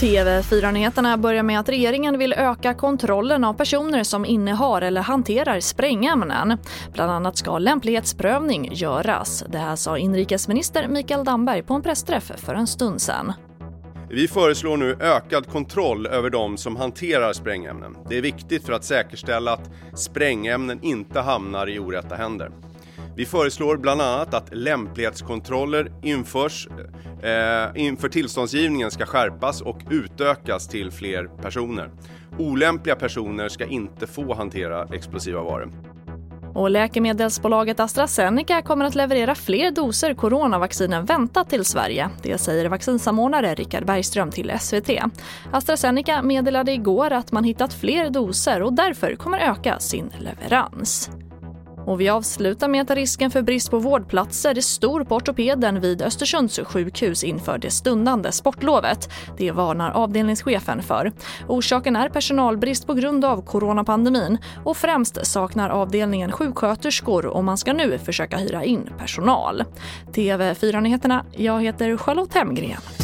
TV4-nyheterna börjar med att regeringen vill öka kontrollen av personer som innehar eller hanterar sprängämnen. Bland annat ska lämplighetsprövning göras. Det här sa inrikesminister Mikael Damberg på en pressträff för en stund sedan. Vi föreslår nu ökad kontroll över de som hanterar sprängämnen. Det är viktigt för att säkerställa att sprängämnen inte hamnar i orätta händer. Vi föreslår bland annat att lämplighetskontroller införs eh, inför tillståndsgivningen ska skärpas och utökas till fler personer. Olämpliga personer ska inte få hantera explosiva varor. Och läkemedelsbolaget AstraZeneca kommer att leverera fler doser coronavaccin än väntat till Sverige. Det säger vaccinsamordnare Richard Bergström till SVT. AstraZeneca meddelade igår att man hittat fler doser och därför kommer öka sin leverans. Och vi avslutar med att risken för brist på vårdplatser är stor på ortopeden vid Östersunds sjukhus inför det stundande sportlovet. Det varnar avdelningschefen för. Orsaken är personalbrist på grund av coronapandemin och främst saknar avdelningen sjuksköterskor och man ska nu försöka hyra in personal. TV4-nyheterna, jag heter Charlotte Hemgren.